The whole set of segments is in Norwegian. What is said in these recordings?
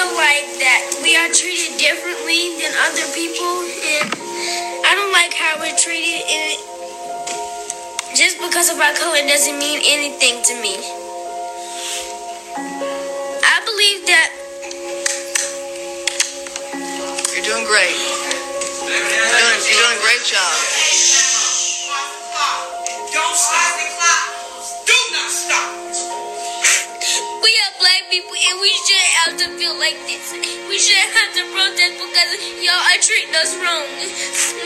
feel like that we are treated differently than other people. And I don't like how we're treated. And just because of our color doesn't mean anything to me. I believe that You're doing great. You're doing, you're doing a great job. We shouldn't have to feel like this. We shouldn't have to protest because y'all are treating us wrong.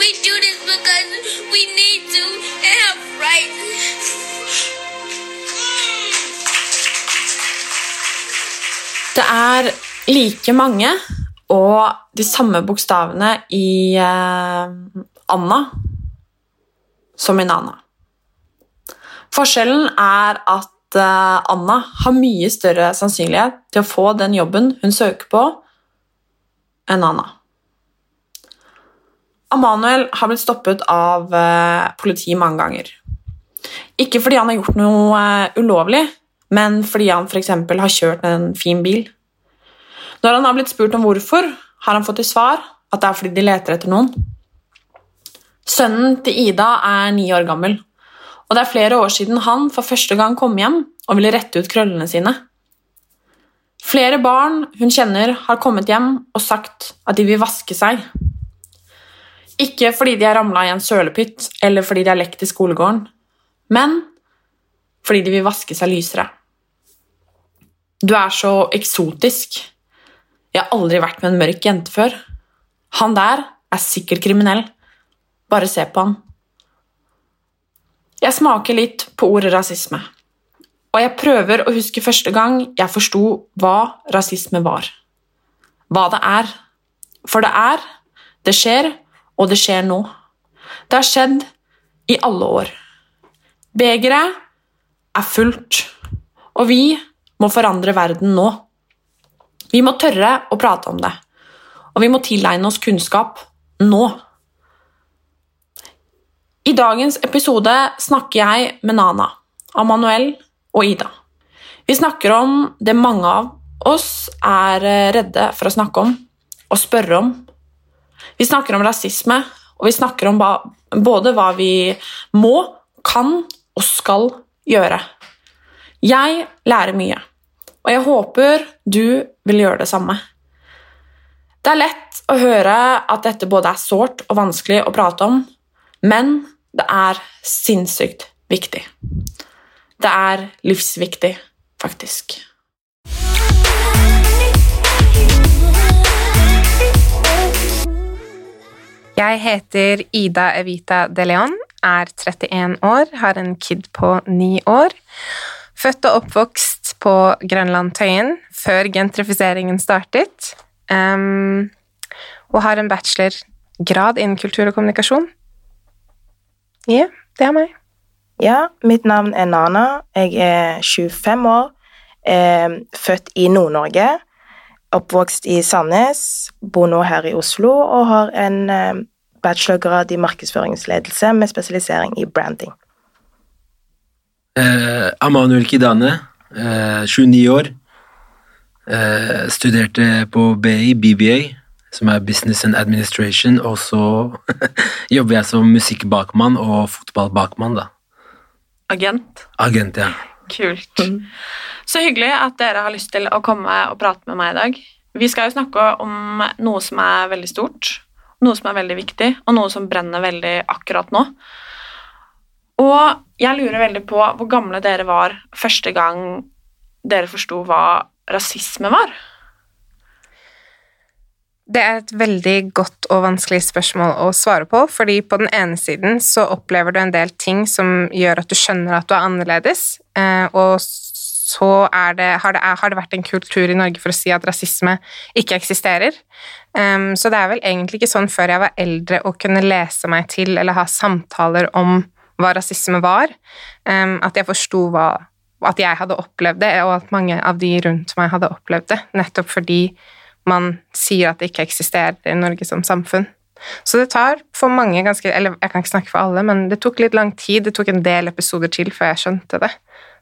We do this because we need to and have rights. Det er like mange og de samme bokstavene i eh, Anna som i Nana. Forskjellen er at eh, Anna har mye større sannsynlighet til å få den jobben hun søker på, enn Anna. Amanuel har blitt stoppet av politi politiet mange ganger. Ikke fordi han har gjort noe eh, ulovlig, men fordi han f.eks. har kjørt en fin bil. Når han har blitt spurt om hvorfor, har han fått til svar at det er fordi de leter etter noen. Sønnen til Ida er ni år gammel, og det er flere år siden han for første gang kom hjem og ville rette ut krøllene sine. Flere barn hun kjenner, har kommet hjem og sagt at de vil vaske seg. Ikke fordi de har ramla i en sølepytt eller fordi de har lekt i skolegården, men fordi de vil vaske seg lysere. Du er så eksotisk. Jeg har aldri vært med en mørk jente før. Han der er sikkert kriminell. Bare se på han. Jeg smaker litt på ordet rasisme, og jeg prøver å huske første gang jeg forsto hva rasisme var. Hva det er. For det er, det skjer, og det skjer nå. Det har skjedd i alle år. Begeret er fullt, og vi må forandre verden nå. Vi må tørre å prate om det, og vi må tilegne oss kunnskap nå. I dagens episode snakker jeg med Nana, Amanuel og Ida. Vi snakker om det mange av oss er redde for å snakke om og spørre om. Vi snakker om rasisme, og vi snakker om både hva vi må, kan og skal gjøre. Jeg lærer mye, og jeg håper du vil gjøre det samme. Det er lett å høre at dette både er sårt og vanskelig å prate om, men det er sinnssykt viktig. Det er livsviktig, faktisk. Jeg heter Ida Evita De Leon, er 31 år, har en kid på 9 år. Født og oppvokst på Grønland Tøyen før gentrifiseringen startet. Um, og har en bachelorgrad innen kultur og kommunikasjon. Ja, det er meg. Ja, mitt navn er Nana. Jeg er 25 år, eh, født i Nord-Norge. Oppvokst i Sandnes, bor nå her i Oslo og har en eh, bachelorgrad i markedsføringsledelse med spesialisering i branding. Eh, Amanuel Kidane, eh, 29 år. Eh, studerte på BI, BBA, som er Business and Administration, og så jobber jeg som musikkbakmann og fotballbakmann, da. Agent. Agent, ja. Kult. Så hyggelig at dere har lyst til å komme og prate med meg i dag. Vi skal jo snakke om noe som er veldig stort, noe som er veldig viktig, og noe som brenner veldig akkurat nå. Og jeg lurer veldig på hvor gamle dere var første gang dere forsto hva rasisme var. Det er et veldig godt og vanskelig spørsmål å svare på, fordi på den ene siden så opplever du en del ting som gjør at du skjønner at du er annerledes, eh, og så det, har, det, har det vært en kultur i Norge for å si at rasisme ikke eksisterer. Så det er vel egentlig ikke sånn før jeg var eldre å kunne lese meg til eller ha samtaler om hva rasisme var, at jeg forsto at jeg hadde opplevd det, og at mange av de rundt meg hadde opplevd det, nettopp fordi man sier at det ikke eksisterer i Norge som samfunn. Så det tar for mange ganske Eller jeg kan ikke snakke for alle, men det tok litt lang tid. Det tok en del episoder til før jeg skjønte det.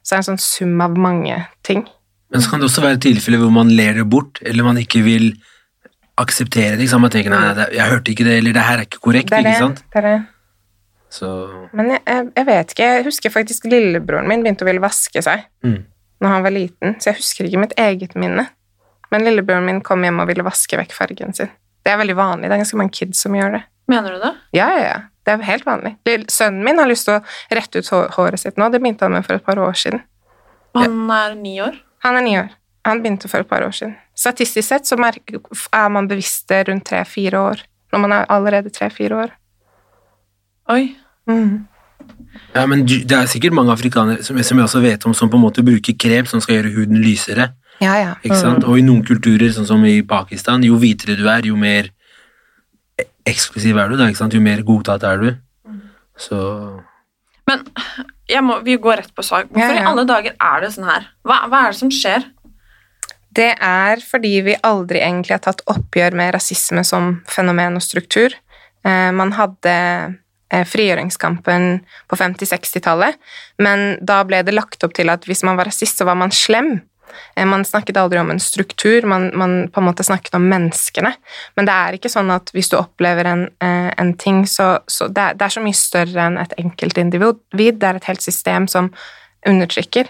Så det er en sånn sum av mange ting. Men så kan det også være tilfeller hvor man ler det bort, eller man ikke vil akseptere det. Man tenker nei, det, 'jeg hørte ikke det', eller 'det her er ikke korrekt'. Det er det, ikke sant? Det er det. Så Men jeg, jeg, vet ikke. Jeg husker faktisk lillebroren min begynte å ville vaske seg mm. når han var liten, så jeg husker ikke mitt eget minne. Men lillebroren min kom hjem og ville vaske vekk fargen sin. Det er veldig vanlig. Det er ganske mange kids som gjør det. Mener du det? Ja, ja, ja. Det er helt vanlig. Sønnen min har lyst til å rette ut håret sitt nå. Det begynte han med for et par år siden. Han er ni år? Han er ni år. Han begynte for et par år siden. Statistisk sett så er man bevisst det rundt tre-fire år. Når man er allerede tre-fire år. Oi. Mm. Ja, men det er sikkert mange afrikanere som, som, jeg også vet om, som på en måte bruker krem som skal gjøre huden lysere. Ja, ja. Ikke sant? Og i noen kulturer, sånn som i Pakistan, jo hvitere du er, jo mer eksklusiv er du, da, ikke sant? jo mer godtatt er du. Så Men må, vi går rett på sak. Hvorfor Ja, ja. i alle dager er det sånn her? Hva, hva er det som skjer? Det er fordi vi aldri egentlig har tatt oppgjør med rasisme som fenomen og struktur. Eh, man hadde eh, frigjøringskampen på 50-60-tallet, men da ble det lagt opp til at hvis man var rasist, så var man slem. Eh, Man snakket aldri om en struktur, man, man på en måte snakket om menneskene. Men det er ikke sånn at hvis du opplever en, eh, en ting, så, så det, er, det er så mye større enn et enkeltindivid. Det er et helt system som undertrykker.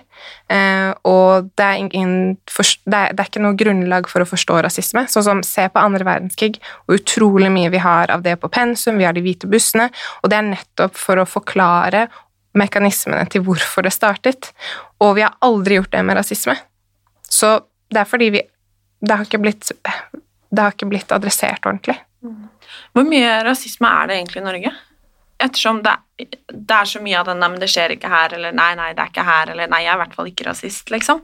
Eh, og det er, ingen, det, er, ikke noe grunnlag for å forstå rasisme. Sånn som Se på andre verdenskrig, og utrolig mye vi har av det på pensum, vi har de hvite bussene, og det er nettopp for å forklare mekanismene til hvorfor det startet. Og vi har aldri gjort det med rasisme. Så det er fordi vi Det har ikke blitt, det har ikke blitt adressert ordentlig. Hvor mye rasisme er det egentlig i Norge? Ettersom det, det er så mye av den 'nei, men det skjer ikke her', eller 'nei, nei, det er ikke her', eller 'nei, jeg er i hvert fall ikke rasist', liksom.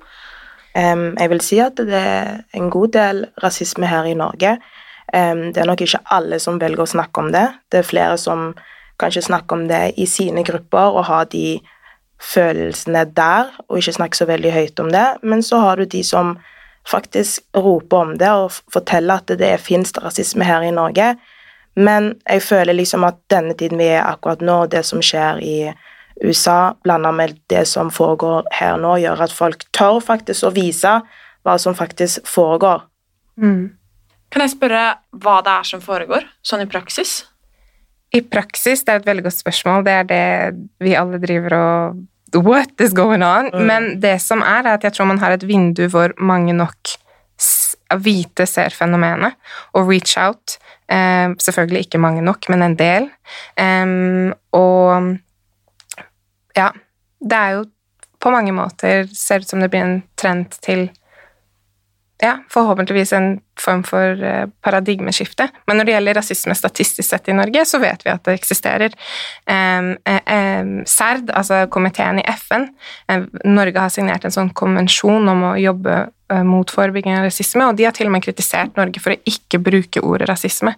Um, jeg vil si at det er en god del rasisme her i Norge. Um, det er nok ikke alle som velger å snakke om det. Det er flere som kanskje snakker om det i sine grupper og har de følelsene der, og ikke snakke så veldig høyt om det. Men så har du de som faktisk roper om det og forteller at det fins rasisme her i Norge. Men jeg føler liksom at denne tiden vi er akkurat nå, det som skjer i USA, blanda med det som foregår her nå, gjør at folk tør faktisk å vise hva som faktisk foregår. Kan jeg spørre hva det er som foregår, sånn i praksis? I praksis, det er et veldig godt spørsmål. Det er det vi alle driver og What is going on? Men det som er, er at jeg tror man har et vindu hvor mange nok hvite ser fenomenet, og reach out. Eh, selvfølgelig ikke mange nok, men en del. Um, og ja, det er jo på mange måter ser ut som det blir en trend til ja, forhåpentligvis en form for eh, paradigmeskifte. Men når det gjelder rasisme statistisk sett i Norge, så vet vi at det eksisterer. Eh, CERD, altså komiteen i FN, eh, Norge har signert en sånn konvensjon om å jobbe mot forebygging av rasisme, og de har til og med kritisert Norge for å ikke bruke ordet rasisme.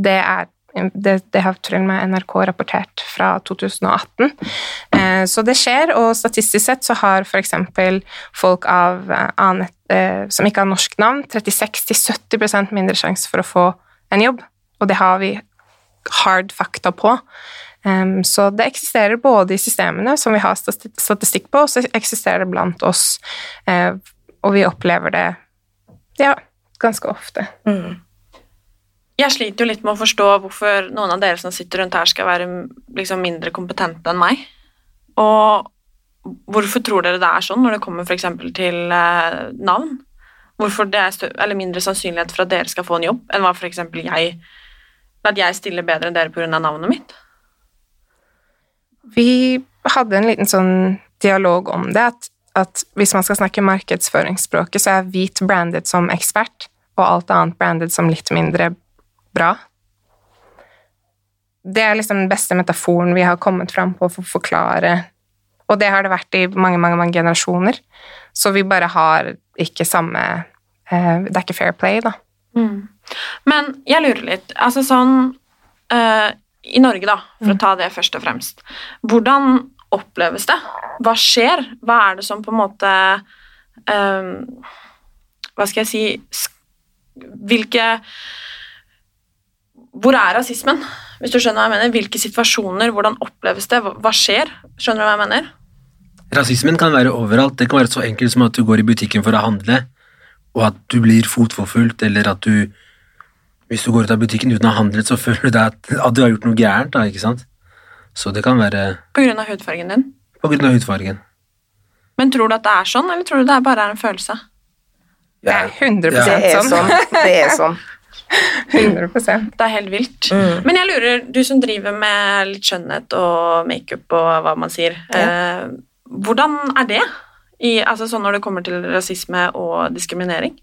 Det er det, det har til og med NRK rapportert fra 2018. Eh, så det skjer, og statistisk sett så har f.eks. folk av eh, annet, eh, som ikke har norsk navn, 36-70% mindre sjanse for å få en jobb. Og det har vi hard fakta på. Um, så det eksisterer både i systemene som vi har statistikk på, og så eksisterer det blant oss. Uh, og vi opplever det Ja, ganske ofte. Jeg sliter jo litt med å forstå hvorfor noen av dere som sitter rundt her, skal være liksom mindre kompetente enn meg. Og hvorfor tror dere det er sånn når det kommer f.eks. til eh, navn? Hvorfor det er mindre sannsynlighet for at dere skal få en jobb, enn hva f.eks. jeg At jeg stiller bedre enn dere pga. navnet mitt? Vi hadde en liten sånn dialog om det, at, at hvis man skal snakke markedsføringsspråket, så er hvit branded som ekspert, og alt annet branded som litt mindre bra. Det er liksom den beste metaforen vi har kommet fram på for å forklare Og det har det vært i mange, mange, mange generasjoner. Så vi bare har ikke samme eh, Det er ikke fair play, da. Mm. Men jeg lurer litt Altså sånn uh, I Norge, da, for å ta det først og fremst. Hvordan oppleves det? Hva skjer? Hva er det som på en måte eh, Hva skal jeg si Hvilke Hvor er rasismen? Hvis du skjønner hva jeg mener. Hvilke situasjoner? Hvordan oppleves det? Hva skjer? Skjønner du hva jeg mener? Rasismen kan være overalt. Det kan være så enkelt som at du går i butikken for å handle, og at du blir fotforfulgt, eller at du Hvis du går ut av butikken uten å ha handlet, så føler du deg at, at du har gjort noe gærent. da, ikke sant? Så det kan være På grunn av hudfargen din? på grunn av hudfargen. Men tror du at det er sånn, eller tror du det bare er en følelse? Det er 100 Ja. Det er sånn. Det er sånn. 100 Det er helt vilt. Men jeg lurer, du som driver med litt skjønnhet og makeup og hva man sier, eh, hvordan er det? I, altså sånn når det kommer til rasisme og diskriminering?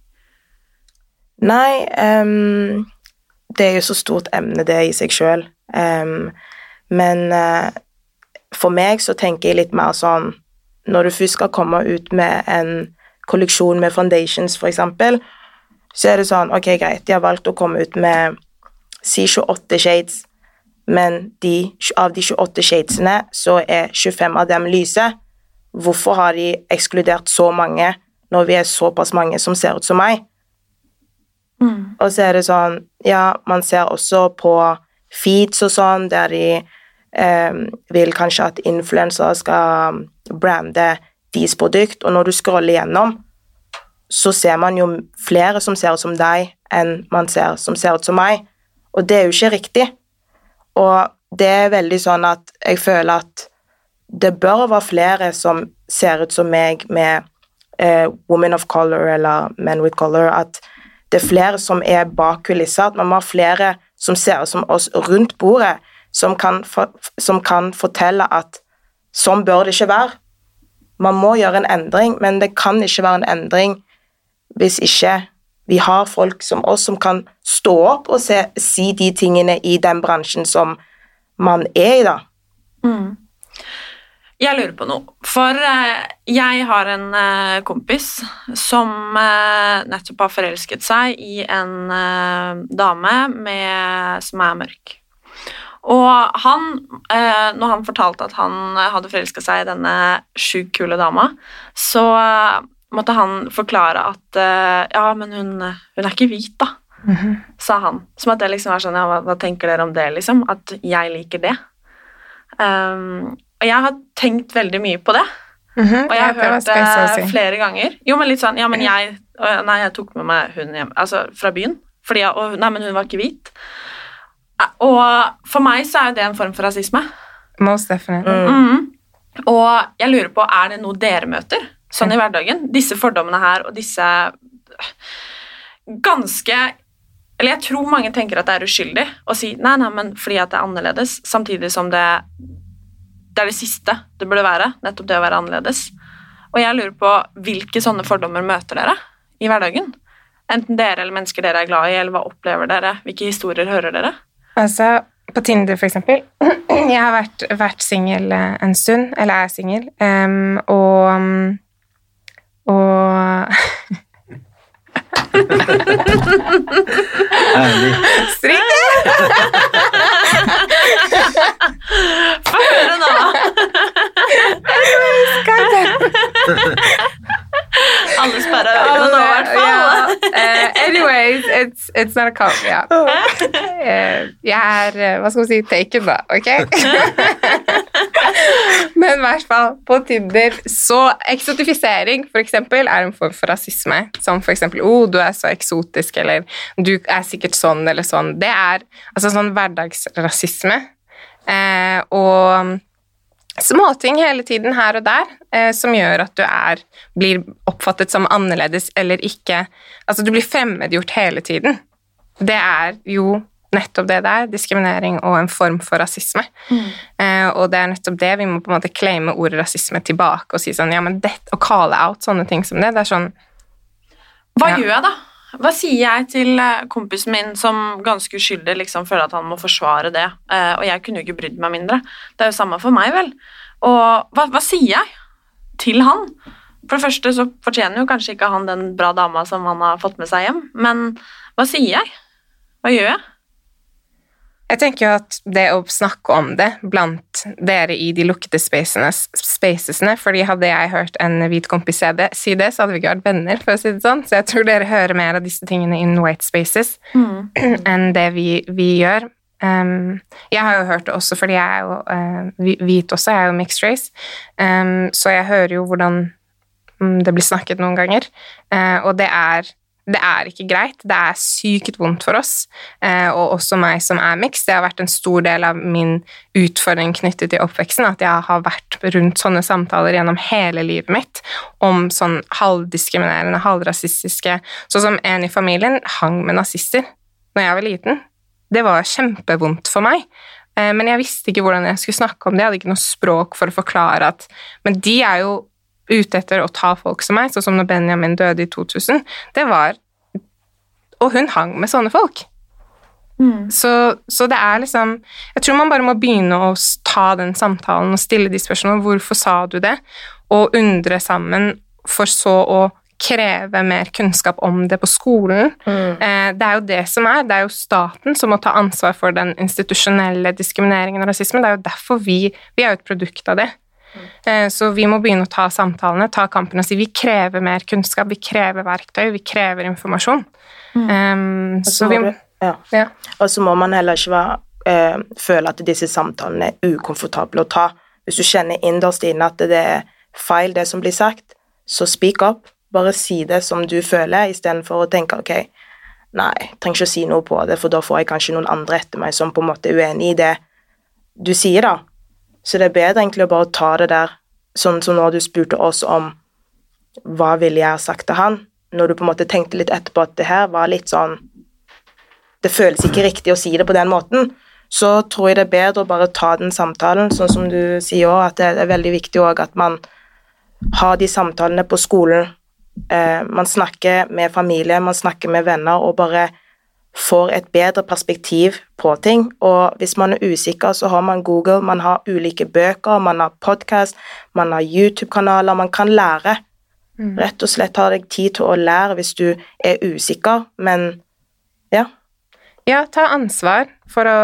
Nei, um, det er jo så stort emne det i seg sjøl. men uh, for meg så tenker jeg litt mer sånn Når du først skal komme ut med en kolleksjon med foundations, for eksempel, så er det sånn Ok, greit, de har valgt å komme ut med si 28 shades, men de, av de 28 shadesene så er 25 av dem lyse. Hvorfor har de ekskludert så mange når vi er såpass mange som ser ut som meg? Og så er det sånn Ja, man ser også på feeds og sånn, der de eh, vil kanskje at influensere skal brande deres produkt, og når du scroller gjennom, så ser man jo flere som ser ut som deg, enn man ser som ser ut som meg. Og det er jo ikke riktig. Og det er veldig sånn at jeg føler at det bør være flere som ser ut som meg med eh, women of color eller men with color, at det er flere som er bak kulisser, at man må ha flere som ser ut som oss rundt bordet, som kan, for, som kan fortelle at sånn bør det ikke være. Man må gjøre en endring, men det kan ikke være en endring hvis ikke vi har folk som oss som kan stå opp og se, si de tingene i den bransjen som man er i, da. Mm. Jeg lurer på noe. For eh, jeg har en eh, kompis som eh, nettopp har forelsket seg i en dame med, som er mørk. Og han, når han fortalte at han hadde forelska seg i denne sjukt kule dama, så måtte han forklare at eh, ja, men hun, hun er ikke hvit, da, sa han. Som at det liksom var sånn, ja, hva, hva tenker dere om det, liksom? At jeg liker det. Um, og jeg har tenkt veldig mye på det. Mhm, Og jeg har ja, hørt det si. flere ganger. Jo, men litt sånn Ja, men jeg Nei, jeg tok med meg hun hjem Altså fra byen. Fordi jeg, og, Nei, men hun var ikke hvit. Eh, Og for meg så er det en form for rasisme. Most definitely. Mhm. Og jeg lurer på, er det noe dere møter sånn i hverdagen? Disse fordommene her og disse ganske Eller jeg tror mange tenker at det er uskyldig å si nei, nei, men fordi at det er annerledes, samtidig som det det er det siste det burde være, nettopp det å være annerledes. Og jeg lurer på hvilke sånne fordommer møter dere i hverdagen? Enten dere eller mennesker dere er glad i, eller hva opplever dere? Hvilke historier hører dere? Altså, på Tinder, for eksempel. Jeg har vært, vært singel en stund, eller er singel, um, og Og Ærlig. Stryk Få høre nå! Alle sperra øynene nå, i hvert fall. Yeah. Uh, anyways, it's, it's not a cop, ja. Uh, jeg er, eh, hva skal man si, taken da, ok? Men i hvert fall på Tinder så eksotifisering for eksempel er en form for rasisme. Som for eksempel 'Å, oh, du er så eksotisk', eller 'du er sikkert sånn', eller sånn. Det er altså sånn hverdagsrasisme. Uh, og småting hele tiden her og der eh, som gjør at du er, blir oppfattet som annerledes eller ikke Altså, du blir fremmedgjort hele tiden. Det er jo nettopp det det er, diskriminering og en form for rasisme. Mm. Eh, og det er nettopp det vi må på en måte claime ordet rasisme tilbake og si sånn ja, men det, Å calle out sånne ting som det, det er sånn Hva ja. gjør jeg, da? Hva sier jeg til eh, kompisen min som ganske uskyldig liksom føler at han må forsvare det? Eh, og jeg kunne jo ikke brydd meg mindre. Det er jo samme for meg, vel. Og hva, hva sier jeg til han? For det første så fortjener jo kanskje ikke han den bra dama som han har fått med seg hjem, men hva sier jeg? Hva gjør jeg? Jeg tenker jo at det å snakke om det blant dere i de lukkede spacesene fordi hadde jeg hørt en hvit kompis si det, så hadde vi ikke vært venner, for å si det sånn. Så jeg tror dere hører mer av disse tingene in white spaces mm. enn det vi, vi gjør. Um, jeg har jo hørt det også fordi jeg er jo uh, hvit også, jeg er jo mixed race, um, så jeg hører jo hvordan mm, det blir snakket noen ganger, uh, og det er det er ikke greit. Det er sykt vondt for oss, eh, og også meg som er miks. Det har vært en stor del av min utfordring knyttet til oppveksten, at jeg har vært rundt sånne samtaler gjennom hele livet mitt om sånn halvdiskriminerende, halvrasistiske Sånn som en i familien hang med nazister når jeg var liten. Det var kjempevondt for meg. Eh, men jeg visste ikke hvordan jeg skulle snakke om det. Jeg hadde ikke noe språk for å forklare at Men de er jo ute etter å ta folk som meg, sånn som når Benjamin døde i 2000, det var Og hun hang med sånne folk. Mm. Så, så, det er liksom Jeg tror man bare må begynne å ta den samtalen og stille de spørsmålene. Hvorfor sa du det? Og undre sammen, for så å kreve mer kunnskap om det på skolen. Mm. Eh, det er jo det som er. Det er jo staten som må ta ansvar for den institusjonelle diskrimineringen og rasismen. Det er jo derfor vi Vi er jo et produkt av det. Eh, så vi må begynne å ta samtalene, ta kampen og si vi krever mer kunnskap, vi krever verktøy, vi krever informasjon. Mm. Um, så vi ja. ja. Og så må man heller ikke være, eh, føle at disse samtalene er ukomfortable å ta. Hvis du kjenner innerst inne at det er feil, det som blir sagt, så speak up. Bare si det som du føler, istedenfor å tenke ok, nei, jeg trenger ikke å si noe på det, for da får jeg kanskje noen andre etter meg som på en måte er uenig i det du sier, da. Så det er bedre egentlig å bare ta det der, sånn som når du spurte oss om hva ville jeg ha sagt til han, når du på en måte tenkte litt etterpå at det her var litt sånn Det føles ikke riktig å si det på den måten. Så tror jeg det er bedre å bare ta den samtalen, sånn som du sier òg, at det er veldig viktig òg at man har de samtalene på skolen. Eh, man snakker med familie, man snakker med venner, og bare får et bedre perspektiv på ting. Og hvis man er usikker, så har man Google, man har ulike bøker, man har podkast, man har YouTube-kanaler, man kan lære. Mm. Rett og slett ta deg tid til å lære hvis du er usikker, men ja. Ja, ta ansvar for å,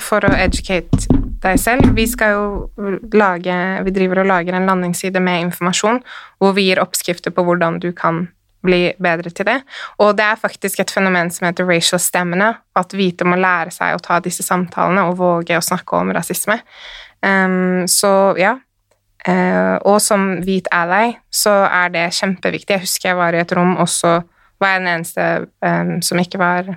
for å educate deg selv. Vi skal jo lage Vi driver og lager en landingsside med informasjon hvor vi gir oppskrifter på hvordan du kan bli bedre til det. Og det er faktisk et fenomen som heter racial stamina, at hvite må lære seg å ta disse samtalene og våge å snakke om rasisme. Um, så ja. Uh, og som hvit ally så er det kjempeviktig. Jeg husker jeg var i et rom, og så var jeg den eneste um, som ikke var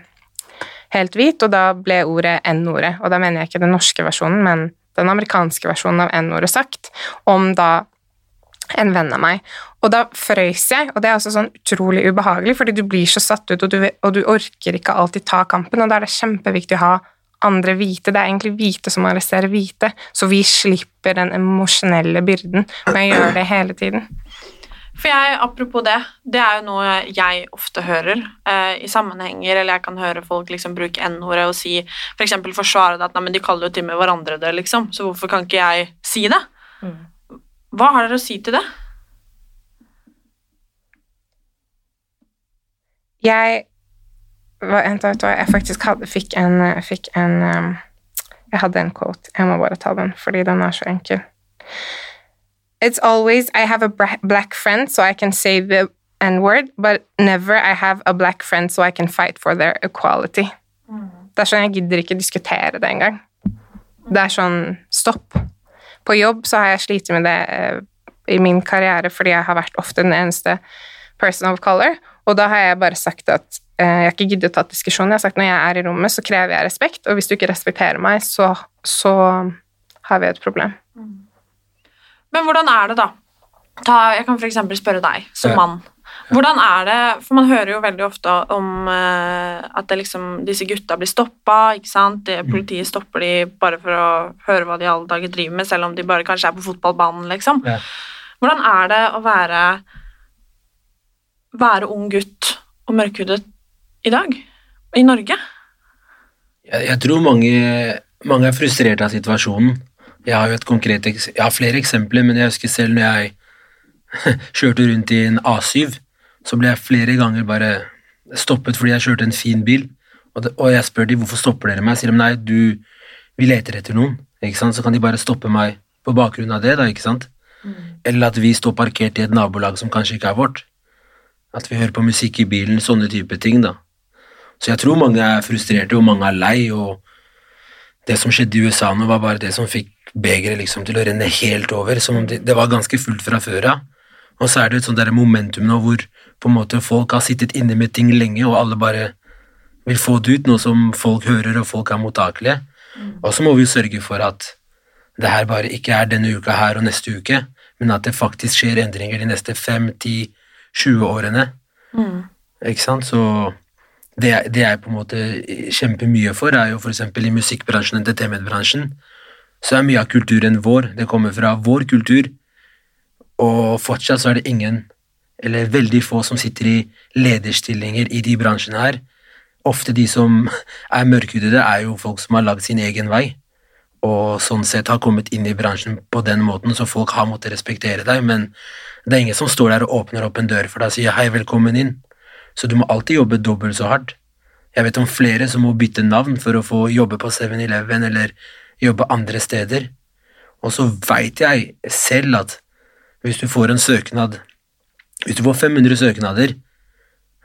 helt hvit, og da ble ordet N-ordet. Og da mener jeg ikke den norske versjonen, men den amerikanske versjonen av N-ordet sagt, om da en venn av meg. Og da frøys jeg, og det er også sånn utrolig ubehagelig, fordi du blir så satt ut, og du, og du, orker ikke alltid ta kampen, og da er det kjempeviktig å ha andre hvite. Det er egentlig hvite som arresterer hvite, så vi slipper den emosjonelle byrden med å gjøre det hele tiden. For jeg, Apropos det, det er jo noe jeg ofte hører eh, i sammenhenger, eller jeg kan høre folk liksom bruke N-ordet og si f.eks. For forsvare det at nei, men de kaller jo til med hverandre det, liksom, så hvorfor kan ikke jeg si det? Mm. Hva har dere å si til det? Jeg Vent, vet du hva, jeg faktisk hadde, fikk en, fikk en um, Jeg hadde en quote. Jeg må bare ta den, fordi den er så enkel. It's always I have a black friend, so I can say the N-word, but never I have a black friend, so I can fight for their equality. Mm. Det er sånn, Jeg gidder ikke diskutere det engang. Det er sånn Stopp. På jobb så har jeg slitt med det eh, i min karriere fordi jeg har vært ofte den eneste person of color, og da har jeg bare sagt at eh, jeg har ikke giddet å ta diskusjonen. Jeg har sagt at når jeg er i rommet, så krever jeg respekt, og hvis du ikke respekterer meg, så, så har vi et problem. Men hvordan er det, da? Ta, jeg kan f.eks. spørre deg som Ja. mann. Hvordan er det For man hører jo veldig ofte om eh, at det liksom, disse gutta blir stoppa. ikke sant? Det, politiet stopper de bare for å høre hva de alle dager driver med, selv om de bare kanskje er på fotballbanen. liksom. Ja. Hvordan er det å være, være ung gutt og mørkhudet i dag? I Norge? Jeg, jeg tror mange, mange er frustrert av situasjonen. Jeg har jo et konkret, jeg har flere eksempler, men jeg husker selv når jeg kjørte rundt i en A7, så ble jeg flere ganger bare stoppet fordi jeg kjørte en fin bil, og, det, og jeg spør de hvorfor stopper dere meg, sier de nei, du, vi leter etter noen, ikke sant? så kan de bare stoppe meg på bakgrunn av det da, ikke sant? Eller at vi står parkert i et nabolag som kanskje ikke er vårt. At vi hører på musikk i bilen, sånne type ting da. Så jeg tror mange er frustrerte, og mange er lei, og det som skjedde i USA nå, var bare det som fikk begeret liksom til å renne helt over, som om det, det var ganske fullt fra før av. Og så er det et sånt der momentum nå hvor på en måte folk har sittet inne med ting lenge, og alle bare vil få det ut, noe som folk hører, og folk er mottakelige. Og så må vi sørge for at det her bare ikke er denne uka her og neste uke, men at det faktisk skjer endringer de neste fem, ti, 20 årene. Ikke sant? Så det, det jeg på en måte kjemper mye for, er jo eksempel i musikkbransjen, entertainmentbransjen, så er mye av kulturen vår. Det kommer fra vår kultur, og fortsatt så er det ingen, eller veldig få, som sitter i lederstillinger i de bransjene her. Ofte de som er mørkhudede, er jo folk som har lagd sin egen vei, og sånn sett har kommet inn i bransjen på den måten, så folk har måttet respektere deg, men det er ingen som står der og åpner opp en dør for deg og sier hei, velkommen inn. Så du må alltid jobbe dobbelt så hardt. Jeg vet om flere som må bytte navn for å få jobbe på 7-Eleven eller jobbe andre steder. Og så veit jeg selv at hvis du får en søknad Hvis du får 500 søknader,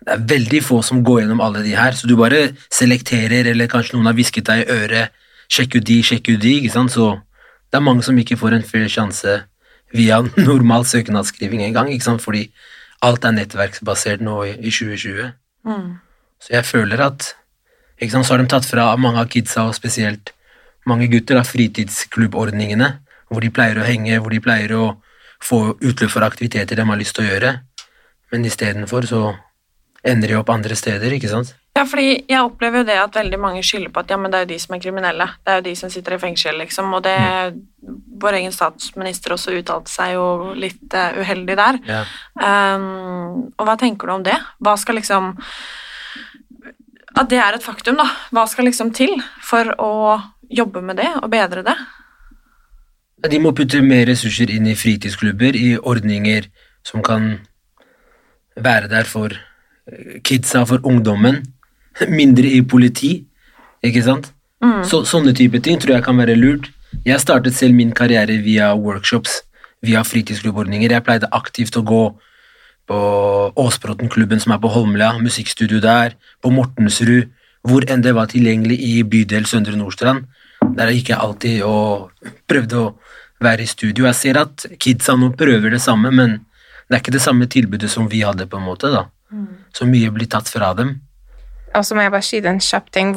det er veldig få som går gjennom alle de her, så du bare selekterer, eller kanskje noen har hvisket deg i øret, sjekk ut de, sjekk ut de, ikke sant, så det er mange som ikke får en fair sjanse via normal søknadsskriving engang, ikke sant, fordi alt er nettverksbasert nå i, i 2020. Så jeg føler at ikke sant, så har de tatt fra mange av kidsa, og spesielt mange gutter, av fritidsklubbordningene, hvor de pleier å henge, hvor de pleier å få utløp for aktiviteter de har lyst til å gjøre. Men istedenfor så ender de opp andre steder, ikke sant? Ja, fordi jeg opplever jo det at veldig mange skylder på at ja, men det er jo de som er kriminelle. Det er jo de som sitter i fengsel, liksom. Og det Vår egen statsminister også uttalte seg jo litt uh, uheldig der. Ja. Um, og hva tenker du om det? Hva skal liksom At det er et faktum, da. Hva skal liksom til for å jobbe med det og bedre det? De må putte mer ressurser inn i fritidsklubber, i ordninger som kan være der for eh, kidsa, for ungdommen. Mindre i politi, ikke sant? Mm. Så, sånne type ting tror jeg kan være lurt. Jeg startet selv min karriere via workshops, via fritidsklubbordninger. Jeg pleide aktivt å gå på Åsbråten-klubben som er på Holmlia, musikkstudio der, på Mortensrud, hvor enn det var tilgjengelig i bydel Søndre Nordstrand. Der gikk jeg alltid og prøvde å være i studio. Jeg ser at kidsa nå prøver det samme, men det er ikke det samme tilbudet som vi hadde, på en måte. da. Så mye blir tatt fra dem. Og så må jeg bare si en kjapp ting.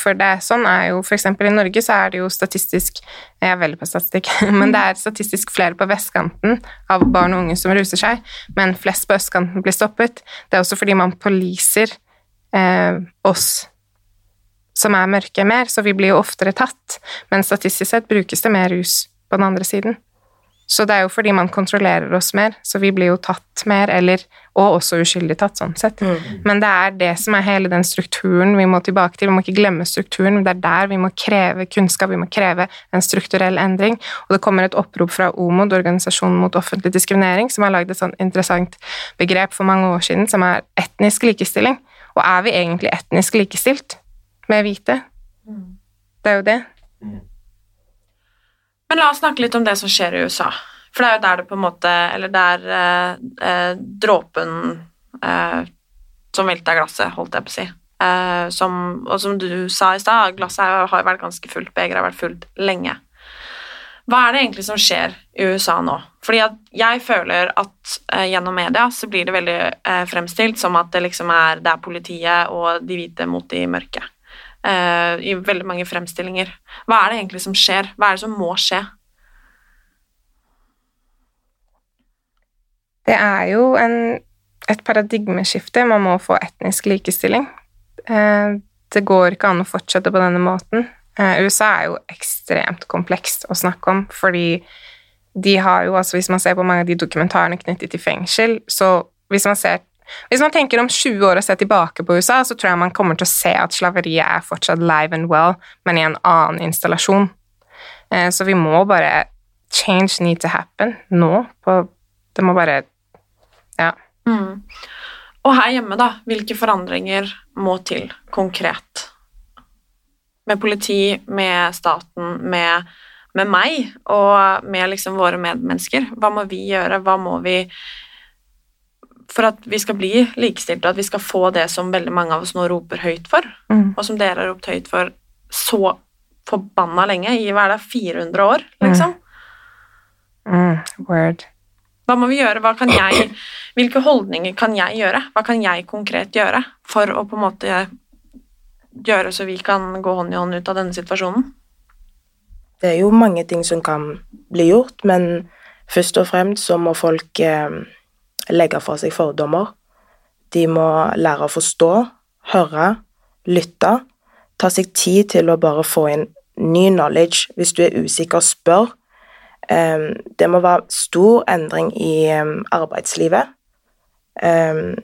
Hvorfor det er sånn, er jo f.eks. i Norge så er det jo statistisk Jeg er veldig på statistikk, men det er statistisk flere på vestkanten av barn og unge som ruser seg, men flest på østkanten blir stoppet. Det er også fordi man poliser eh, oss som er mørke, mer, så vi blir jo oftere tatt. Men statistisk sett brukes det mer rus på den andre siden. Så det er jo fordi man kontrollerer oss mer, så vi blir jo tatt mer, eller, og også uskyldig tatt, sånn sett. Mm. Men det er det som er hele den strukturen vi må tilbake til. Vi må ikke glemme strukturen. Det er der vi må kreve kunnskap, vi må kreve en strukturell endring. Og det kommer et opprop fra OMOD, Organisasjonen mot offentlig diskriminering, som har lagd et sånn interessant begrep for mange år siden, som er etnisk likestilling. Og er vi egentlig etnisk likestilt med hvite? Mm. Det er jo det. Mm. Men la oss snakke litt om det som skjer i USA. For det er jo der det på en måte Eller der eh, eh, dråpen eh, som velta glasset, holdt jeg på å si. Eh, som, og som du sa i stad, glasset har vært ganske fullt, begeret har vært fullt lenge. Hva er det egentlig som skjer i USA nå? Fordi jeg føler at eh, gjennom media så blir det veldig eh, fremstilt som at det liksom er det er politiet og de hvite mot de mørke. Uh, i veldig mange fremstillinger. Hva er det egentlig som skjer? Hva er det som må skje? Det er jo en, et paradigmeskifte. Man må få etnisk likestilling. Uh, det går ikke an å fortsette på denne måten. Uh, USA er jo ekstremt komplekst å snakke om, fordi de har jo, altså hvis man ser på mange av de dokumentarene knyttet til fengsel, så hvis man ser hvis man tenker om 20 år og ser tilbake på USA, så tror jeg man kommer til å se at slaveriet er fortsatt live and well, men i en annen installasjon. Eh, så vi må bare Change need to happen nå. På, det må bare Ja. Mm. Og her hjemme, da, hvilke forandringer må til konkret? Med politi, med staten, med, med meg og med liksom våre medmennesker. Hva må vi gjøre? Hva må vi for at vi skal bli likestilte, og at vi skal få det som veldig mange av oss nå roper høyt for, mm. og som dere har ropt høyt for så forbanna lenge, i hva er det, 400 år, liksom. Mm. Mm. Word. Hva må vi gjøre? Hva kan jeg, hvilke holdninger kan jeg gjøre? Hva kan jeg konkret gjøre for å på en måte gjøre så vi kan gå hånd i hånd ut av denne situasjonen? Det er jo mange ting som kan bli gjort, men først og fremst så må folk eh, legge fra seg fordommer. De må lære å forstå, høre, lytte, ta seg tid til å bare få inn ny knowledge. Hvis du er usikker, spør. Ehm, det må være stor endring i ehm, arbeidslivet. Ehm,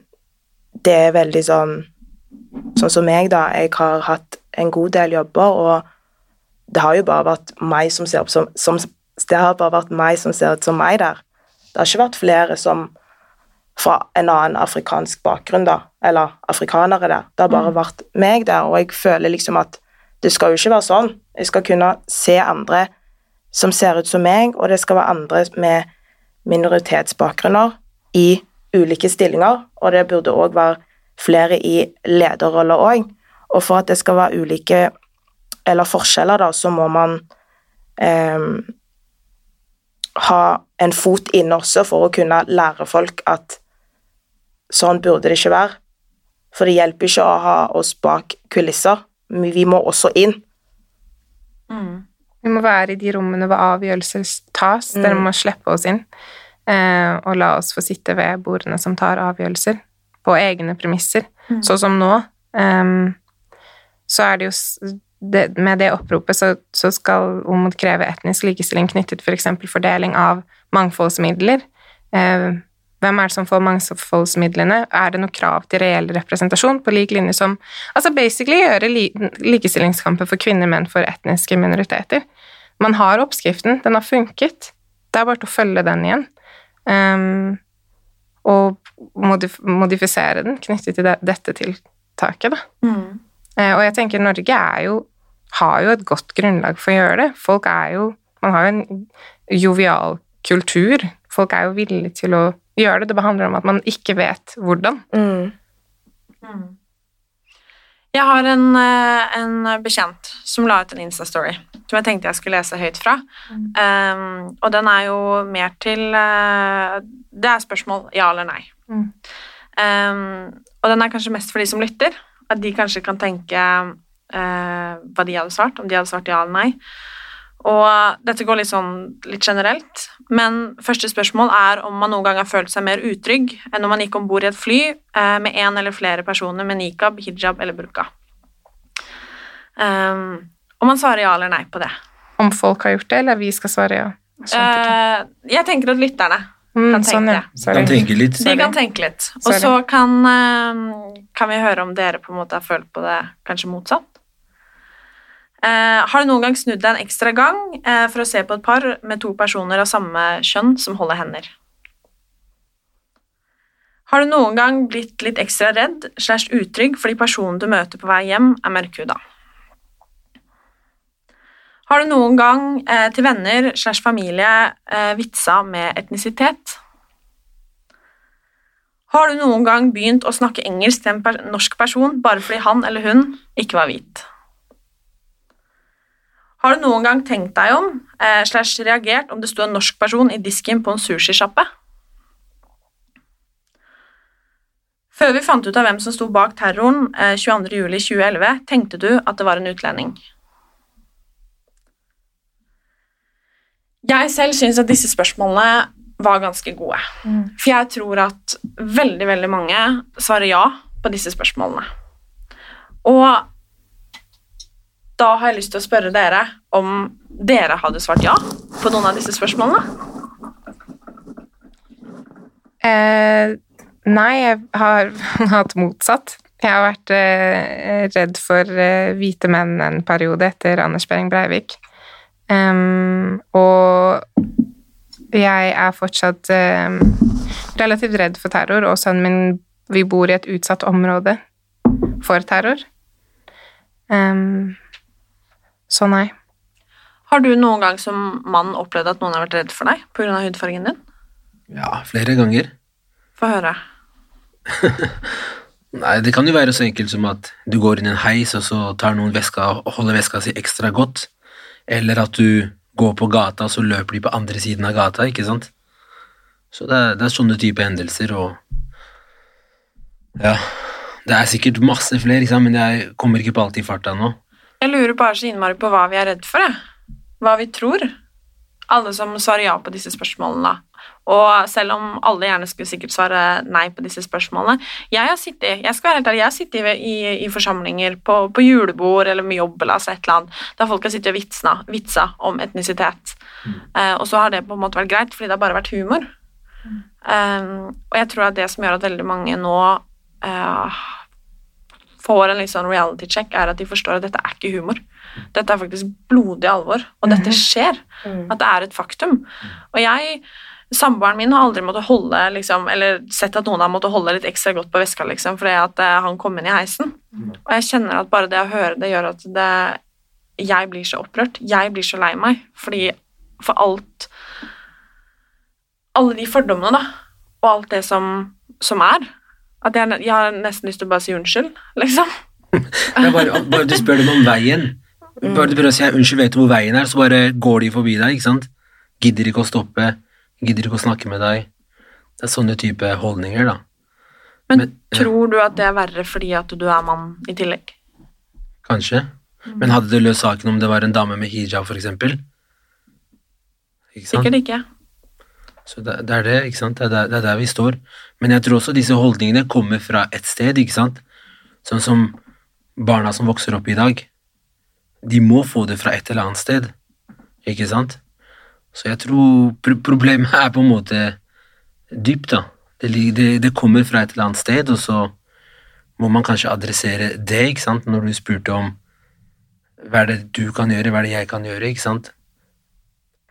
det er veldig sånn Sånn som meg, da. Jeg har hatt en god del jobber, og det har jo bare vært meg som ser, som, som, det har bare vært meg som ser ut som meg der. Det har ikke vært flere som fra en annen afrikansk bakgrunn, da, eller afrikanere der. Det har bare mm. vært meg der, og jeg føler liksom at det skal jo ikke være sånn. Jeg skal kunne se andre som ser ut som meg, og det skal være andre med minoritetsbakgrunner i ulike stillinger, og det burde òg være flere i lederroller òg. Og for at det skal være ulike eller forskjeller, da, så må man eh, ha en fot inne også for å kunne lære folk at Sånn burde det ikke være. For det hjelper ikke å ha oss bak kulisser. Men vi må også inn. Mm. Vi må være i de rommene hvor avgjørelser tas. Mm. Dere må slippe oss inn. Eh, og la oss få sitte ved bordene som tar avgjørelser. På egne premisser. Mm. Sånn som nå. Um, så er det jo det, Med det oppropet så, så skal OMOD kreve etnisk likestilling knyttet f.eks. For fordeling av mangfoldsmidler. Eh, hvem er det som får mangfoldsmidlene? Er det noe krav til reell representasjon, på lik linje som Altså basically gjøre li likestillingskampen for kvinner, menn, for etniske minoriteter. Man har oppskriften, den har funket. Det er bare til å følge den igjen. Um, og modif modifisere den knyttet til det, dette tiltaket, da. Mm. Uh, og jeg tenker Norge jo har jo et godt grunnlag for å gjøre det. Folk er jo Man har jo en jovial kultur. Folk er jo villige til å gjøre det. Det handler om at man ikke vet hvordan. Mm. Mm. Jeg har en, eh, en, bekjent som la ut en Insta-story som jeg tenkte jeg skulle lese høyt fra. Mm. Um, og den er jo mer til uh, Det er spørsmål ja eller nei. Um, og den er kanskje mest for de som lytter. At de kanskje kan tenke uh, hva de hadde svart, om de hadde svart ja eller nei. Og dette går litt sånn litt generelt, men første spørsmål er om man noen gang har følt seg mer utrygg enn når man gikk om bord i et fly eh, med én eller flere personer med nikab, hijab eller burka. Um, og man svarer ja eller nei på det. Om folk har gjort det, eller vi skal svare ja? Eh, jeg tenker at lytterne Mm, kan tenke sånn, ja. det. Kan tenke litt. De kan tenke litt. Og så kan, uh, kan vi høre om dere på en måte har følt på det kanskje motsatt. Eh, har du noen gang snudd deg en ekstra gang eh, for å se på et par med to personer av samme kjønn som holder hender? Har du noen gang blitt litt ekstra redd slash utrygg fordi personen du møter på vei hjem, er mørkhuda? Har du noen gang eh, til venner slash familie eh, vitsa med etnisitet? Har du noen gang begynt å snakke engelsk til en per norsk person bare fordi han eller hun ikke var hvit? Har du noen gang tenkt deg om, eh, slash reagert om det sto en norsk person i disken på en sushisjappe? Før vi fant ut av hvem som sto bak terroren eh, 22.07.2011, tenkte du at det var en utlending. Jeg selv syns at disse spørsmålene var ganske gode. For jeg tror at veldig, veldig mange svarer ja på disse spørsmålene. Og da har jeg lyst til å spørre dere om dere hadde svart ja på noen av disse spørsmålene. Eh, nei, jeg har hatt motsatt. Jeg har vært eh, redd for eh, hvite menn en periode etter Anders Behring Breivik. Um, og jeg er fortsatt um, relativt redd for terror, og sønnen min Vi bor i et utsatt område for terror. Em, så nei. Har du noen gang som mann opplevd at noen har vært redd for deg pga. hudfargen din? Ja, flere ganger. Få høre. Nei, det kan jo være så enkelt som at du går inn i en heis, og så tar noen veska og holder veska si ekstra godt. Eller at du går på gata, og så løper de på andre siden av gata, ikke sant? Så det er, det er sånne type hendelser, og Ja. Det er sikkert masse flere, men jeg kommer ikke på alt i farta nå. Jeg lurer bare så innmari på hva vi er redd for, jeg. Hva vi tror. Alle som svarer ja på disse spørsmålene. Og selv om alle gjerne skulle sikkert svare nei på disse spørsmålene Jeg har sittet, jeg skal være helt ærlig, jeg har sittet i, i, forsamlinger på, på julebord eller med jobb eller altså et eller annet, der folk har sittet og vitsna, vitsa om etnisitet. Eh, og så har det på en måte vært greit, fordi det har bare vært humor. Um, og jeg tror at det som gjør at veldig mange nå eh, får en litt sånn reality check, er at de forstår at dette er ikke humor. Dette er faktisk blodig alvor, og dette skjer. At det er et faktum. Og jeg Samboeren min har aldri måttet holde liksom, eller sett at noen har måttet holde litt ekstra godt på veska liksom, fordi at eh, han kom inn i heisen. Og jeg kjenner at bare det å høre det gjør at det, jeg blir så opprørt. Jeg blir så lei meg. Fordi for alt Alle de fordommene, da, og alt det som, som er At jeg, jeg har nesten lyst til å bare si unnskyld, liksom. Bare, bare du spør dem om veien. Bare du prøver å si unnskyld, vet du hvor veien er, så bare går de forbi deg, ikke sant? Gidder ikke å stoppe, gidder ikke å snakke med deg. Det er sånne type holdninger, da. Men, tror du at det er verre fordi at du er mann i tillegg? Kanskje. Men hadde det løst saken om det var en dame med hijab, for eksempel? Ikke sant? Sikkert ikke. Så det, det er det, ikke sant? Det er der, det er der vi står. Men jeg tror også disse holdningene kommer fra et sted, ikke sant? Sånn som barna som vokser opp i dag. De må få det fra et eller annet sted, ikke sant? Så jeg tror pro problemet er på en måte dypt, da. Det, det, det kommer fra et eller annet sted, og så må man kanskje adressere det, ikke sant? Når du spurte om hva er det du kan gjøre, hva er det jeg kan gjøre, ikke sant?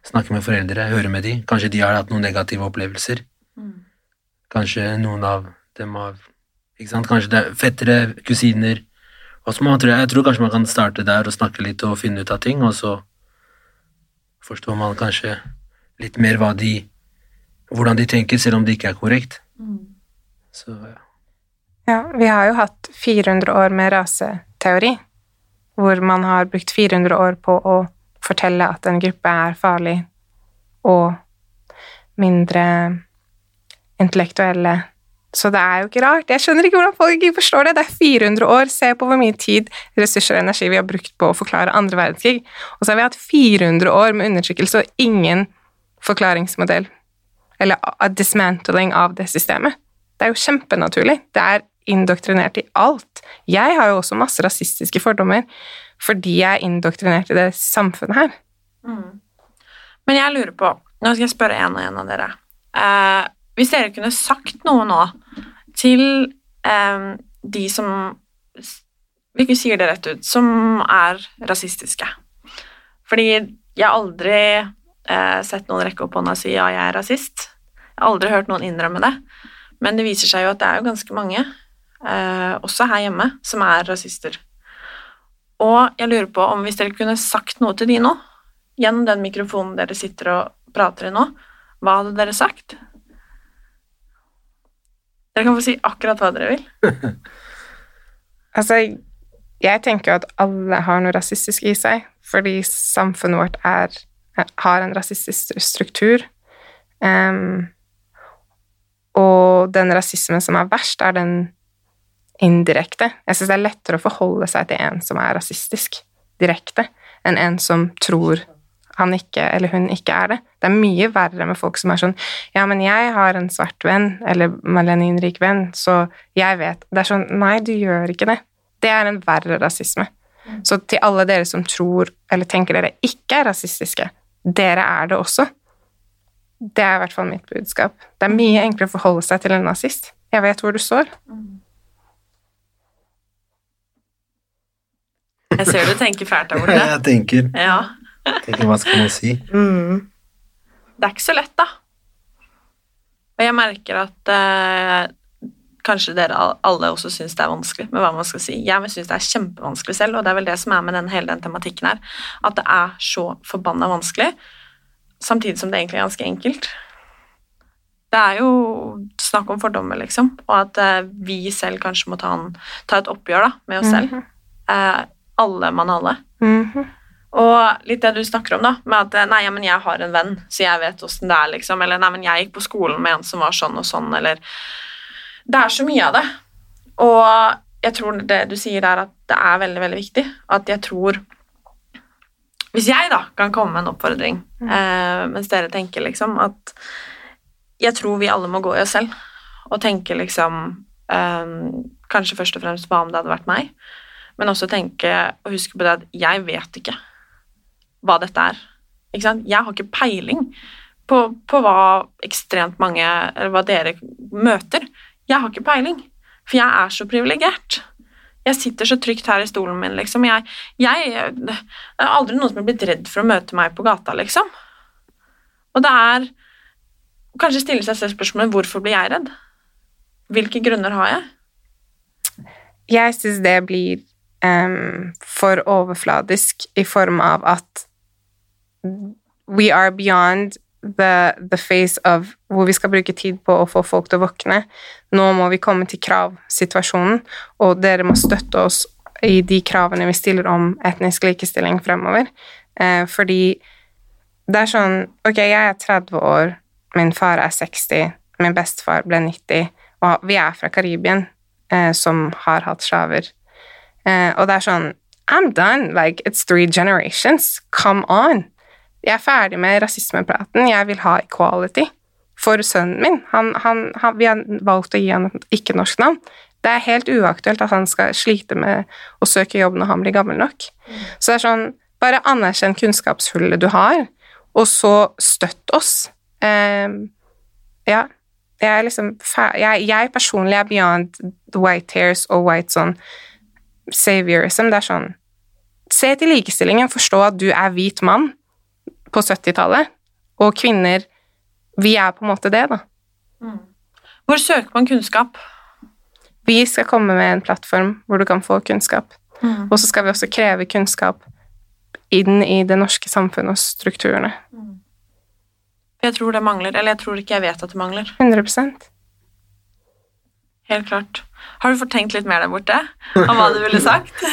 Snakke med foreldre, høre med de. Kanskje de har hatt noen negative opplevelser. Kanskje noen av dem har ikke sant? Kanskje det er fettere, kusiner. Man, tror jeg, jeg tror kanskje man kan starte der og snakke litt og finne ut av ting, og så forstår man kanskje litt mer hva de hvordan de tenker, selv om det ikke er korrekt. Så ja. Ja, vi har jo hatt 400 år med raseteori, hvor man har brukt 400 år på å fortelle at en gruppe er farlig og mindre intellektuelle, Så det er jo ikke rart. Jeg skjønner ikke hvordan folk ikke forstår det. Det er 400 år. Se på hvor mye tid, ressurser og energi vi har brukt på å forklare andre verdenskrig. Og så har vi hatt 400 år med undertrykkelse og ingen forklaringsmodell. Eller dismantling av det systemet. Det er jo kjempenaturlig. Det er indoktrinert i alt. Jeg har jo også masse rasistiske fordommer fordi jeg er indoktrinert i det samfunnet her. Men jeg lurer på Nå skal jeg spørre en og en av dere. Eh, hvis dere kunne sagt noe nå til eh, de som Vi sier det rett ut, som er rasistiske. Fordi jeg har aldri eh, sett noen rekke opp hånda og si ja, jeg er rasist. Jeg har aldri hørt noen innrømme det. Men det viser seg jo at det er jo ganske mange, eh, også her hjemme, som er rasister. Og jeg lurer på om hvis dere kunne sagt noe til de nå, gjennom den mikrofonen dere sitter og prater i nå, hva hadde dere sagt? Dere kan få si akkurat hva dere vil. Altså, jeg tenker jo at alle har noe rasistisk i seg, fordi samfunnet vårt er, har en rasistisk struktur. Um, og den rasismen som er verst, er den indirekte. Jeg syns det er lettere å forholde seg til en som er rasistisk direkte, enn en som tror han ikke eller hun ikke er det. Det er mye verre med folk som er sånn Ja, men jeg har en svart venn, eller melaninrik venn, så jeg vet Det er sånn Nei, du gjør ikke det. Det er en verre rasisme. Så til alle dere som tror eller tenker dere ikke er rasistiske, dere er det også. Det er i hvert fall mitt budskap. Det er mye enklere å forholde seg til en nazist. Jeg vet hvor du står. Jeg ser du tenker fælt der borte. Jeg tenker, Ja. tenker hva skal man si? Det er ikke så lett, da. Og jeg merker at eh, kanskje dere alle også syns det er vanskelig med hva man skal si. Jeg syns det er kjempevanskelig selv, og det er vel det som er med den, hele den tematikken her. At det er så forbanna vanskelig, samtidig som det egentlig er ganske enkelt. Det er jo snakk om fordommer, liksom, og at eh, vi selv kanskje må ta, en, ta et oppgjør da, med oss selv. Eh, alle mann alle. Mhm. Og litt det du snakker om, da, med at nei, ja, men jeg har en venn, så jeg vet åssen det er, liksom. Eller nei, men jeg gikk på skolen med en som var sånn og sånn, eller Det er så mye av det. Og jeg tror det du sier der, at det er veldig, veldig viktig. At jeg tror Hvis jeg, da, kan komme med en oppfordring, eh, mens dere tenker liksom at Jeg tror vi alle må gå i oss selv og tenke liksom eh, Kanskje først og fremst hva om det hadde vært meg, men også tenke og huske på det at jeg vet ikke hva dette er. Ikke sant? Jeg har ikke peiling på, på hva ekstremt mange Eller hva dere møter. Jeg har ikke peiling, for jeg er så privilegert. Jeg sitter så trygt her i stolen min, liksom. Jeg, jeg, det er aldri noen som har blitt redd for å møte meg på gata, liksom. Og det er Kanskje stille seg selv spørsmålet hvorfor blir jeg redd? Hvilke grunner har jeg? Jeg syns det blir em, for overfladisk i form av at we are beyond the, the phase of hvor vi skal bruke tid på å få folk til å våkne. Nå må vi komme til kravsituasjonen, og dere må støtte oss i de kravene vi stiller om etnisk likestilling fremover. Eh, fordi det er sånn Ok, jeg er 30 år, min far er 60, min bestefar ble 90, og vi er fra Karibien, eh, som har hatt slaver. Eh, og det er sånn I'm done. Like, it's three generations. Come on. Jeg er ferdig med rasismepraten. Jeg vil ha equality for sønnen min. Han, han, han, vi har valgt å gi han et ikke-norsk navn. Det er helt uaktuelt at han skal slite med å søke jobb når han blir gammel nok. Så det er sånn, bare anerkjenn kunnskapshullet du har, og så støtt oss. Ehm, ja, jeg er liksom jeg, jeg personlig er beyond white hairs og white sånn saviorism. Det er sånn Se til likestillingen, forstå at du er hvit mann på 70-tallet, og kvinner Vi er på en måte det, da. Hvor søker man kunnskap? Vi skal komme med en plattform hvor du kan få kunnskap. Mm. Og så skal vi også kreve kunnskap inn i det norske samfunnet og strukturene. Jeg tror det mangler. Eller jeg tror ikke jeg vet at det mangler. 100 Helt klart. Har du fått tenkt litt mer der borte om hva du ville sagt?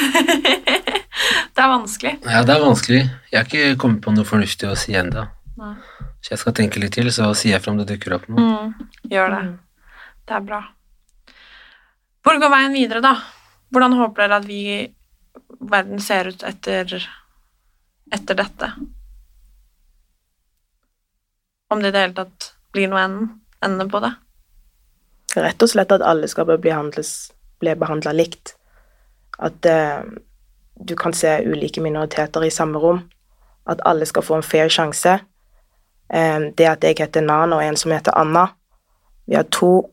det er vanskelig. Ja, det er vanskelig. Jeg har ikke kommet på noe fornuftig å si ennå. Så jeg skal tenke litt til, så sier jeg fra om det dukker opp noe. Mm, gjør det. Det er bra. Hvor går veien videre, da? Hvordan håper dere at vi, verden ser ut etter, etter dette? Om det i det hele tatt blir noe ende, ende på det? Rett og slett at alle skal bli, bli behandla likt. At eh, du kan se ulike minoriteter i samme rom. At alle skal få en fair sjanse. Eh, det at jeg heter Nan og en som heter Anna Vi har to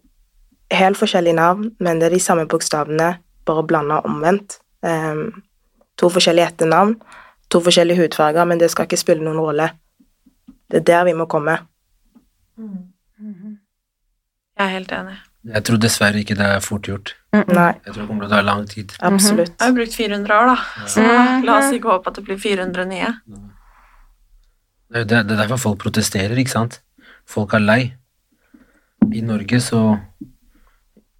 helt forskjellige navn, men det er de samme bokstavene, bare blanda omvendt. Eh, to forskjellige etternavn, to forskjellige hudfarger, men det skal ikke spille noen rolle. Det er der vi må komme. Jeg er helt enig. Jeg tror dessverre ikke det er fort gjort. Nei. Jeg tror det kommer til å ta lang tid. Absolutt. Jeg har brukt 400 år, da, så la oss ikke håpe at det blir 400 nye. Det er, det er derfor folk protesterer, ikke sant? Folk er lei. I Norge så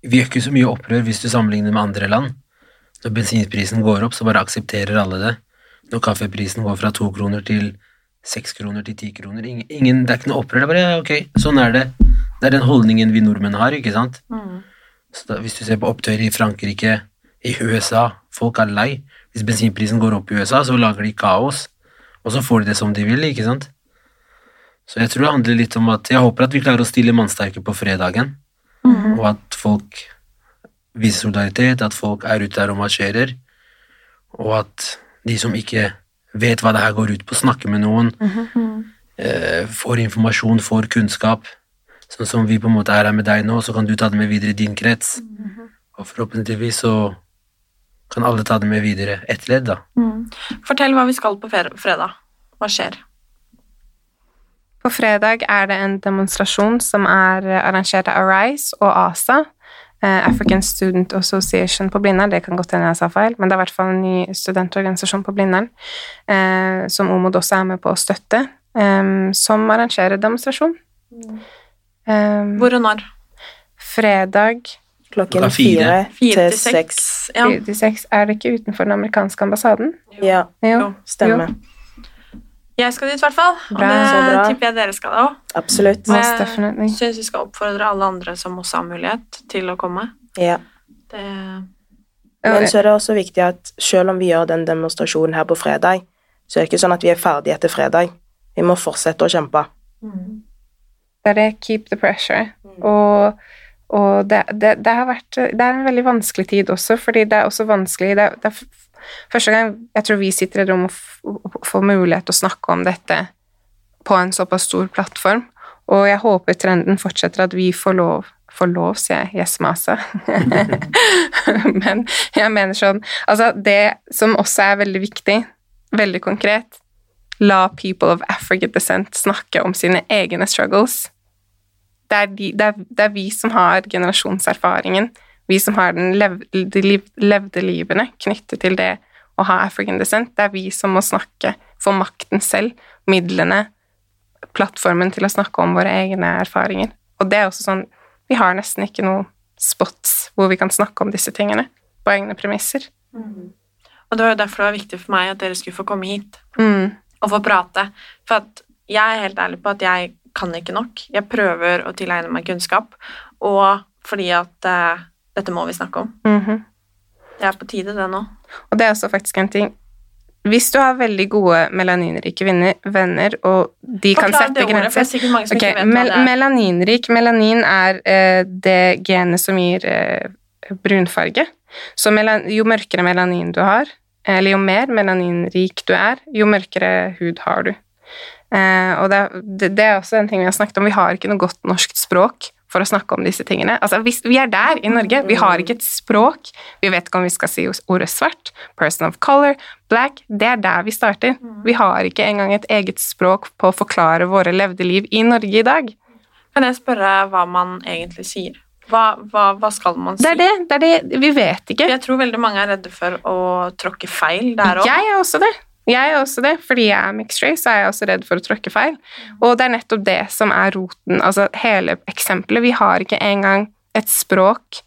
Vi gjør ikke så mye opprør hvis du sammenligner med andre land. Når bensinprisen går opp, så bare aksepterer alle det. Når kaffeprisen går fra to kroner til seks kroner til ti kroner ingen, ingen, Det er ikke noe opprør. Det er bare ja, ok, sånn er det. Det er den holdningen vi nordmenn har, ikke sant? Mm. Så da, hvis du ser på opptøyer i Frankrike, i USA Folk er lei. Hvis bensinprisen går opp i USA, så lager de kaos. Og så får de det som de vil, ikke sant? Så jeg tror det handler litt om at Jeg håper at vi klarer å stille mannsterke på fredagen, mm. og at folk viser solidaritet, at folk er ute der og marsjerer, og at de som ikke vet hva det her går ut på, snakker med noen, Mhm. eh, får informasjon, får kunnskap. Sånn som vi på en måte er her med deg nå, så kan du ta det med videre i din krets. Og forhåpentligvis så kan alle ta det med videre. Ett ledd, da. Mm. Fortell hva vi skal på fredag. Hva skjer? På fredag er det en demonstrasjon som er eh, arrangert av Arise og ASA, eh, African Student Association på Blindern. Det kan godt hende jeg sa feil, men det er i hvert fall en ny studentorganisasjon på Blindern eh, som Omod også er med på å støtte, som arrangerer demonstrasjon. Eh, Hvor og når? fredag Klokken fire. til seks. Fire til seks. Er det ikke utenfor den amerikanske ambassaden? Ja, Jo. stemmer. Jeg skal dit, i hvert fall. Og Bra. det Så tipper jeg dere skal òg. Absolutt. Most. Jeg syns vi skal oppfordre alle andre som også har mulighet, til å komme. Ja. Det Men så er det også viktig at selv om vi gjør den demonstrasjonen her på fredag, så er det ikke sånn at vi er ferdige etter fredag. Vi må fortsette å kjempe. Det er det keep the pressure. Og, og det, det, det har vært Det er en veldig vanskelig tid også, fordi det er også vanskelig det det er Første gang jeg tror vi sitter i et rom og og får mulighet til å snakke om dette på en såpass stor plattform, og jeg håper trenden fortsetter at vi får lov Får lov, sier jeg. Yes, mase. Men jeg mener sånn Altså, det som også er veldig viktig, veldig konkret La people of African descent snakke om sine egne struggles. Det er, de, det, er, det er vi som har generasjonserfaringen, vi som har den levde, liv, levde livene knyttet til det å ha African descent. Det er vi som må snakke, for makten selv, midlene, plattformen til å snakke om våre egne erfaringer. Og det er også sånn Vi har nesten ikke noen spots hvor vi kan snakke om disse tingene på egne premisser. Og det var jo derfor det var viktig for meg at dere skulle få komme hit Mm. Og få prate. For at jeg er helt ærlig på at jeg kan ikke nok. Jeg prøver å tilegne meg kunnskap, og fordi at uh, dette må vi snakke om. Mhm. Det er på tide, det nå. Og det er også faktisk en ting Hvis du har veldig gode melaninrike venner, og de kan sette er grenser sikkert mange som Ok, ikke vet hva mel er. Melaninrik Melanin er eh, det genet som gir eh, brunfarge. Så jo mørkere melanin du har, eller jo mer melaninrik du er, jo mørkere hud har du. Eh, og det, det, er også en ting vi har snakket om. Vi har ikke noe godt norsk språk for å snakke om disse tingene. Altså, vi er der i Norge. Vi har ikke et språk. Vi vet ikke om vi skal si ordet svart, person of color, black. Det er der vi starter. Vi har ikke engang et eget språk på å forklare våre levde liv i Norge i dag. Kan jeg spørre hva man egentlig sier? Hva, hva, hva skal man si? Det er det. det er det. Vi vet ikke. Jeg tror veldig mange er redde for å tråkke feil der òg. Jeg er også det. Jeg er også det, Fordi jeg er mixed race, så er jeg også redd for å tråkke feil. Og det er nettopp det som er roten, altså hele eksempelet. Vi har ikke engang et språk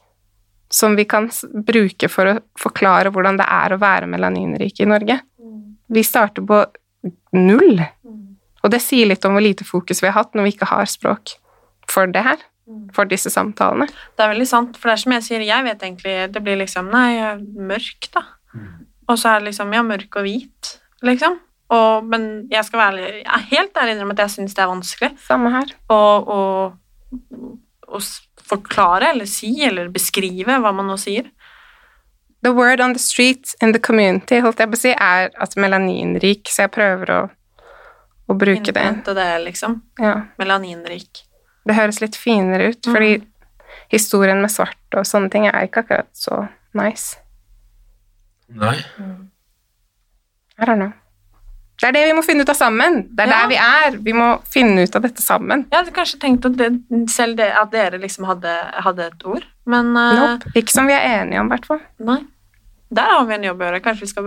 som vi kan bruke for å forklare hvordan det er å være melaninrik i Norge. Vi starter på null. Og det sier litt om hvor lite fokus vi har hatt når vi ikke har språk for det her. For disse samtalene. Det er veldig sant, for det er som jeg sier, jeg vet egentlig Det blir liksom Nei, mørk, da. Og så er det liksom Ja, mørk og hvit, liksom. Og, men jeg skal være Jeg er helt ærlig innrømme at jeg syns det er vanskelig. Samme her. Å, å, å forklare eller si eller beskrive hva man nå sier. The word on the street in the community holdt jeg på å si, er at melaninrik, så jeg prøver å, å bruke det. Innhente det, liksom. Ja. Melaninrik. Det høres litt finere ut, fordi historien med svart og sånne ting er ikke akkurat så nice. Nei. I don't know. Det er det vi må finne ut av sammen. Det er Ja. der vi er. Vi må finne ut av dette sammen. Jeg hadde kanskje tenkt at det, selv det, at dere liksom hadde, hadde et ord, men uh, Nope. Ikke som vi er enige om, i hvert fall. Nei. Der har vi en jobb å gjøre. Kanskje vi skal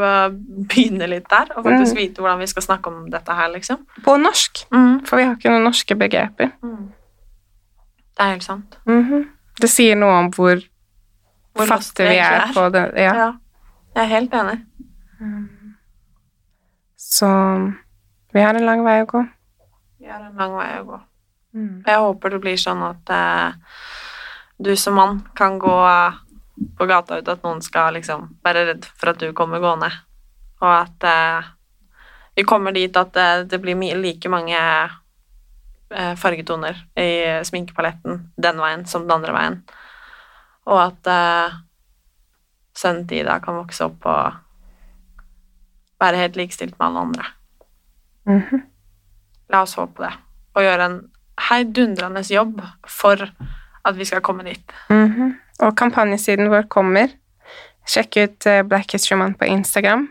begynne litt der, og faktisk Mm. vite hvordan vi skal snakke om dette her, liksom. På norsk. For vi har ikke noen norske begreper. Det er helt sant. Mhm. Det sier noe om hvor, Hvor fattige vi er er. på det. Ja. Ja. Jeg er helt enig. Så vi har en lang vei å gå. Vi har en lang vei å gå. Mm. Jeg håper det blir sånn at eh, du som mann kan gå på gata uten at noen skal liksom være redd for at du kommer gående. Og at eh, vi kommer dit at eh, det blir like mange fargetoner i sminkepaletten den veien som den andre veien. Og at uh, sønnen til Ida kan vokse opp og være helt likestilt med alle andre. Mhm. La oss håpe det. Og gjøre en heidundrende jobb for at vi skal komme dit. Mhm. Og kampanjesiden vår kommer. Sjekk ut eh, Black History Month på Instagram.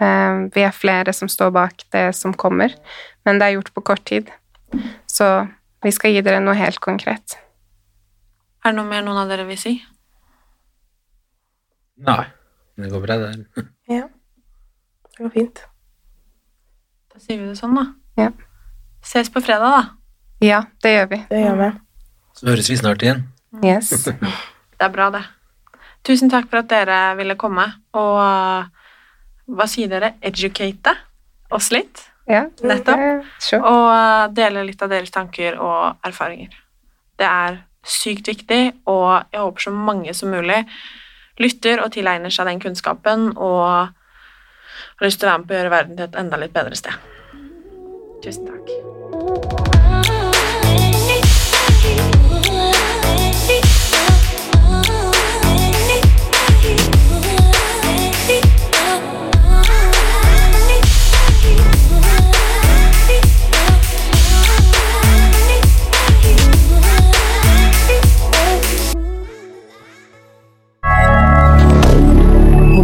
Eh, Vi er flere som står bak det som kommer, men det er gjort på kort tid. Så vi skal gi dere noe helt konkret. Er det noe mer noen av dere vil si? Nei. Det går bra, det. Ja. Det går fint. Da sier vi det sånn, da. Ja. Ses på fredag, da. Ja, det gjør vi. Det gjør vi. Så høres vi snart igjen. Yes. Det er bra, det. Tusen takk for at dere ville komme, og uh, hva sier dere? Educate oss litt? Ja, Nettopp. eh, sure. Og uh, dele litt av deres tanker og erfaringer. Det er sykt viktig, og jeg håper så mange som mulig lytter og tilegner seg den kunnskapen og har lyst til å være med på å gjøre verden til et enda litt bedre sted. Tusen takk.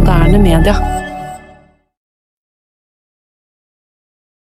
Moderne media.